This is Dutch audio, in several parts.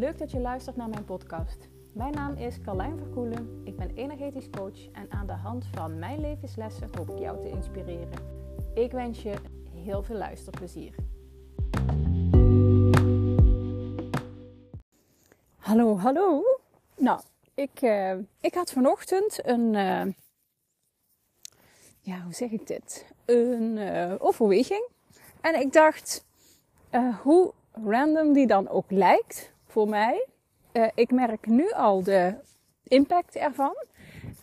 Leuk dat je luistert naar mijn podcast. Mijn naam is Carlijn Verkoelen. Ik ben energetisch coach en aan de hand van mijn levenslessen hoop ik jou te inspireren. Ik wens je heel veel luisterplezier. Hallo, hallo. Nou, ik, uh, ik had vanochtend een, uh, ja, hoe zeg ik dit? Een uh, overweging. En ik dacht, hoe random die dan ook lijkt voor mij, ik merk nu al de impact ervan.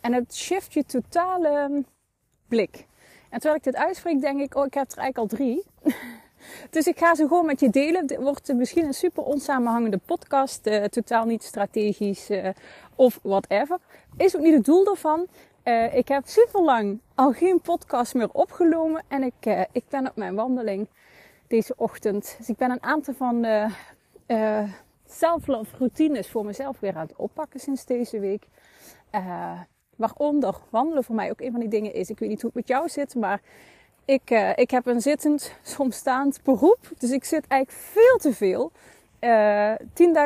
En het shift je totale blik. En terwijl ik dit uitspreek, denk ik, oh, ik heb er eigenlijk al drie. Dus ik ga ze gewoon met je delen. Dit wordt misschien een super onsamenhangende podcast. Uh, totaal niet strategisch uh, of whatever. Is ook niet het doel daarvan. Ik heb super lang al geen podcast meer opgenomen. En ik, ik ben op mijn wandeling deze ochtend. Dus ik ben een aantal van de self-love routines voor mezelf weer aan het oppakken sinds deze week. waaronder wandelen voor mij ook een van die dingen is. Ik weet niet hoe het met jou zit, maar ik, uh, ik heb een zittend, soms staand beroep. Dus ik zit eigenlijk veel te veel. Uh, eh,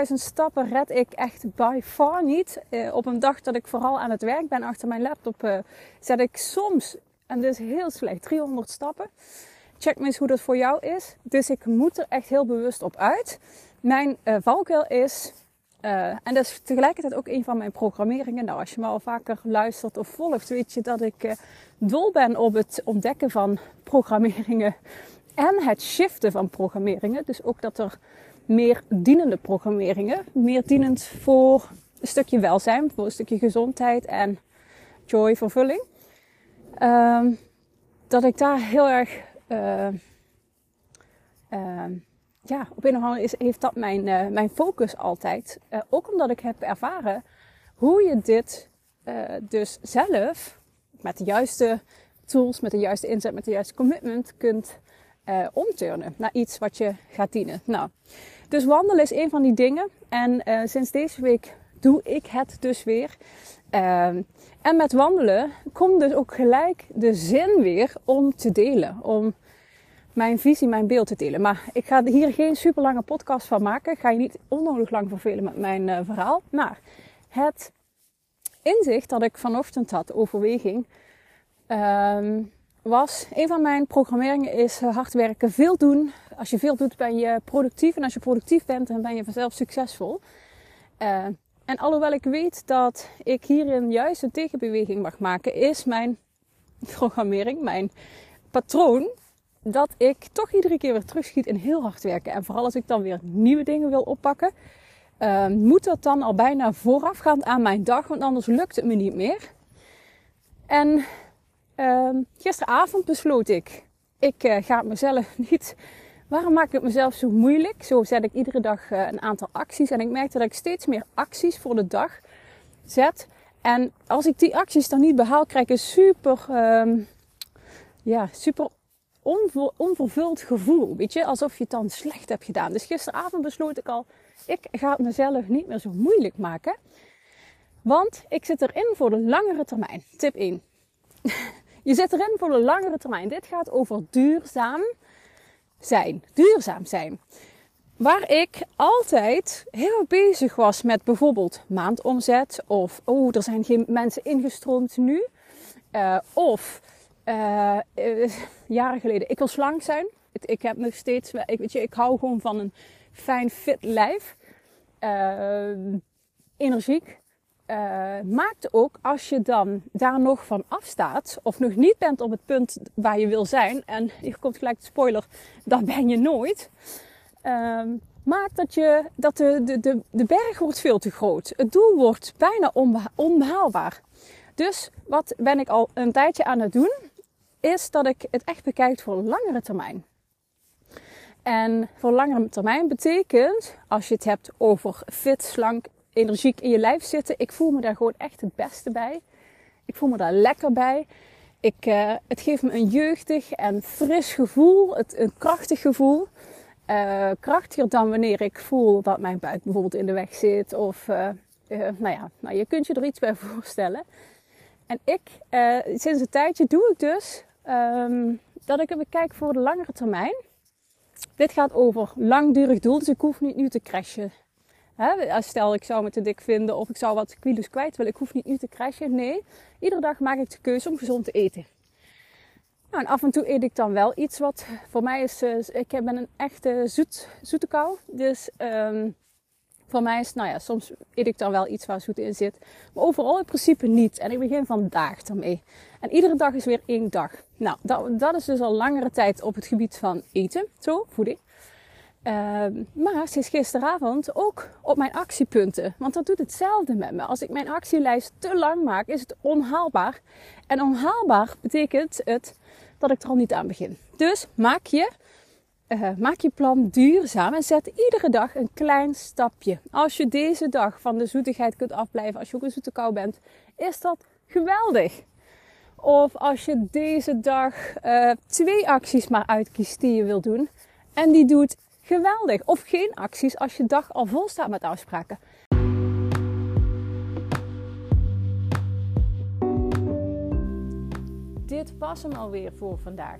10.000 stappen red ik echt by far niet. Uh, op een dag dat ik vooral aan het werk ben achter mijn laptop, zet ik soms, en dit is heel slecht, 300 stappen. Check me eens hoe dat voor jou is. Dus ik moet er echt heel bewust op uit. Mijn valkuil is uh, en dat is tegelijkertijd ook een van mijn programmeringen. Nou, als je me al vaker luistert of volgt, weet je dat ik uh, dol ben op het ontdekken van programmeringen en het shiften van programmeringen. Dus ook dat er meer dienende programmeringen, meer dienend voor een stukje welzijn, voor een stukje gezondheid en joy, vervulling. Uh, dat ik daar heel erg uh, ja, op een of andere is, heeft dat mijn, uh, mijn focus altijd. Uh, ook omdat ik heb ervaren hoe je dit uh, dus zelf met de juiste tools, met de juiste inzet, met de juiste commitment kunt omturnen naar iets wat je gaat dienen. Nou, dus wandelen is een van die dingen. En sinds deze week doe ik het dus weer. Ehm, en met wandelen komt dus ook gelijk de zin weer om te delen. Om mijn visie, mijn beeld te delen. Maar ik ga hier geen super lange podcast van maken. Ik ga je niet onnodig lang vervelen met mijn uh, verhaal. Maar het inzicht dat ik vanochtend had, overweging, um, was een van mijn programmeringen is uh, hard werken, veel doen. Als je veel doet ben je productief en als je productief bent dan ben je vanzelf succesvol. Uh, en alhoewel ik weet dat ik hierin juist een tegenbeweging mag maken, is mijn programmering, mijn patroon dat ik toch iedere keer weer terugschiet in heel hard werken. En vooral als ik dan weer nieuwe dingen wil oppakken, uh, moet dat dan al bijna voorafgaand aan mijn dag, want anders lukt het me niet meer. En uh, gisteravond besloot ik, ik uh, ga het mezelf niet. Waarom maak ik het mezelf zo moeilijk? Zo zet ik iedere dag uh, een aantal acties. En ik merkte dat ik steeds meer acties voor de dag zet. En als ik die acties dan niet behaal, krijg ik een super, uh, ja, super onvervuld gevoel. Weet je, alsof je het dan slecht hebt gedaan. Dus gisteravond besloot ik al, ik ga het mezelf niet meer zo moeilijk maken. Want ik zit erin voor de langere termijn. Tip 1. je zit erin voor de langere termijn. Dit gaat over duurzaam zijn. Duurzaam zijn. Waar ik altijd heel bezig was met bijvoorbeeld maandomzet. Of, oh, er zijn geen mensen ingestroomd nu. Uh, of uh, jaren geleden. Ik wil slank zijn. Ik heb nog steeds, ik, weet je, ik hou gewoon van een fijn, fit lijf. Uh, energiek. Uh, maakt ook als je dan daar nog van afstaat, of nog niet bent op het punt waar je wil zijn, en hier komt gelijk de spoiler, dat ben je nooit. Uh, maakt dat, je, dat de, de, de, berg wordt veel te groot. Het doel wordt bijna onbehaalbaar. Dus wat ben ik al een tijdje aan het doen? Is dat ik het echt bekijk voor langere termijn. En voor langere termijn betekent, als je het hebt over fit, slank, energiek in je lijf zitten, ik voel me daar gewoon echt het beste bij. Ik voel me daar lekker bij. Ik, uh, het geeft me een jeugdig en fris gevoel, het, een krachtig gevoel. Uh, krachtiger dan wanneer ik voel dat mijn buik bijvoorbeeld in de weg zit. Of, uh, nou ja, nou, je kunt je er iets bij voorstellen. En ik, sinds een tijdje doe ik dus um, dat ik even kijk voor de langere termijn. Dit gaat over langdurig doel, dus ik hoef niet nu te crashen. Hè, stel ik zou me te dik vinden of ik zou wat kilo's kwijt willen. Ik hoef niet nu te crashen. Nee, iedere dag maak ik de keuze om gezond te eten. Nou, en af en toe eet ik dan wel iets wat voor mij is. Uh, ik ben een echte zoet, zoete kou. Dus um, voor mij is, nou ja, soms eet ik dan wel iets waar zoet in zit. Maar overal in principe niet. En ik begin vandaag ermee. En iedere dag is weer één dag. Nou, dat, dat is dus al langere tijd op het gebied van eten. Zo, voeding. Uh, maar sinds gisteravond ook op mijn actiepunten. Want dat doet hetzelfde met me. Als ik mijn actielijst te lang maak, is het onhaalbaar. En onhaalbaar betekent het dat ik er al niet aan begin. Dus maak je uh, maak je plan duurzaam en zet iedere dag een klein stapje. Als je deze dag van de zoetigheid kunt afblijven, als je ook een zoete kou bent, is dat geweldig. Of als je deze dag uh, twee acties maar uitkiest die je wilt doen en die doet geweldig. Of geen acties als je dag al vol staat met afspraken. Dit was hem alweer voor vandaag.